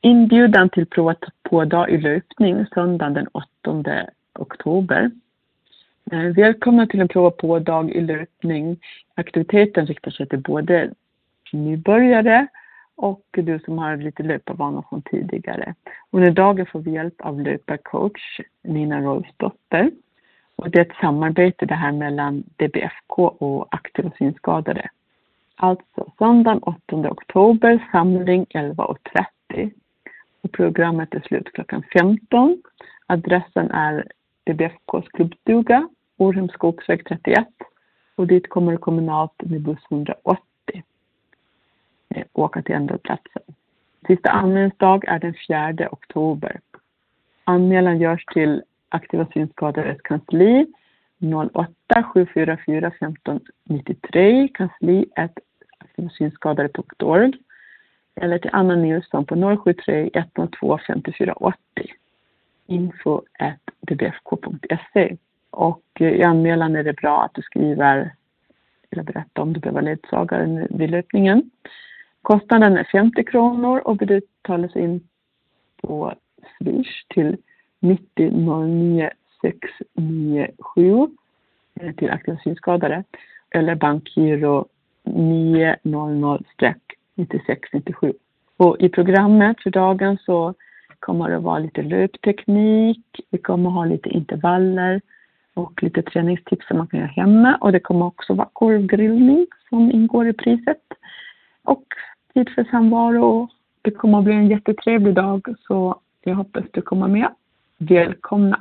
Inbjudan till prova på-dag i löpning söndagen den 8 oktober. Eh, välkomna till en prova på-dag i löpning. Aktiviteten riktar sig till både nybörjare och du som har lite löparvana från tidigare. Under dagen får vi hjälp av löparcoach Nina Rolfsdotter. Och det är ett samarbete det här mellan DBFK och aktiva synskadade. Alltså söndagen 8 oktober, samling 11.30. Och programmet är slut klockan 15. Adressen är DBFKs klubbstuga, Orhems skogsväg 31. Och dit kommer kommunalt med buss 180. Eh, åka till ändhållplatsen. Sista anmälningsdag är den 4 oktober. Anmälan görs till Aktiva synskadades kansli 08 744 1593 kansli aktivasynskadade.org eller till Anna Nilsson på 073 102 5480 info at dbfk.se och eh, i anmälan är det bra att du skriver eller berättar om du behöver ledsagare vid löpningen. Kostnaden är 50 kronor och betalas in på Swish till 90 09 697 till aktiva synskadade eller bankgiro 900- 96-97 Och i programmet för dagen så kommer det vara lite löpteknik, vi kommer ha lite intervaller och lite träningstips som man kan göra hemma och det kommer också vara korvgrillning som ingår i priset. Och tid för samvaro. Det kommer att bli en jättetrevlig dag så jag hoppas du kommer med. Välkomna!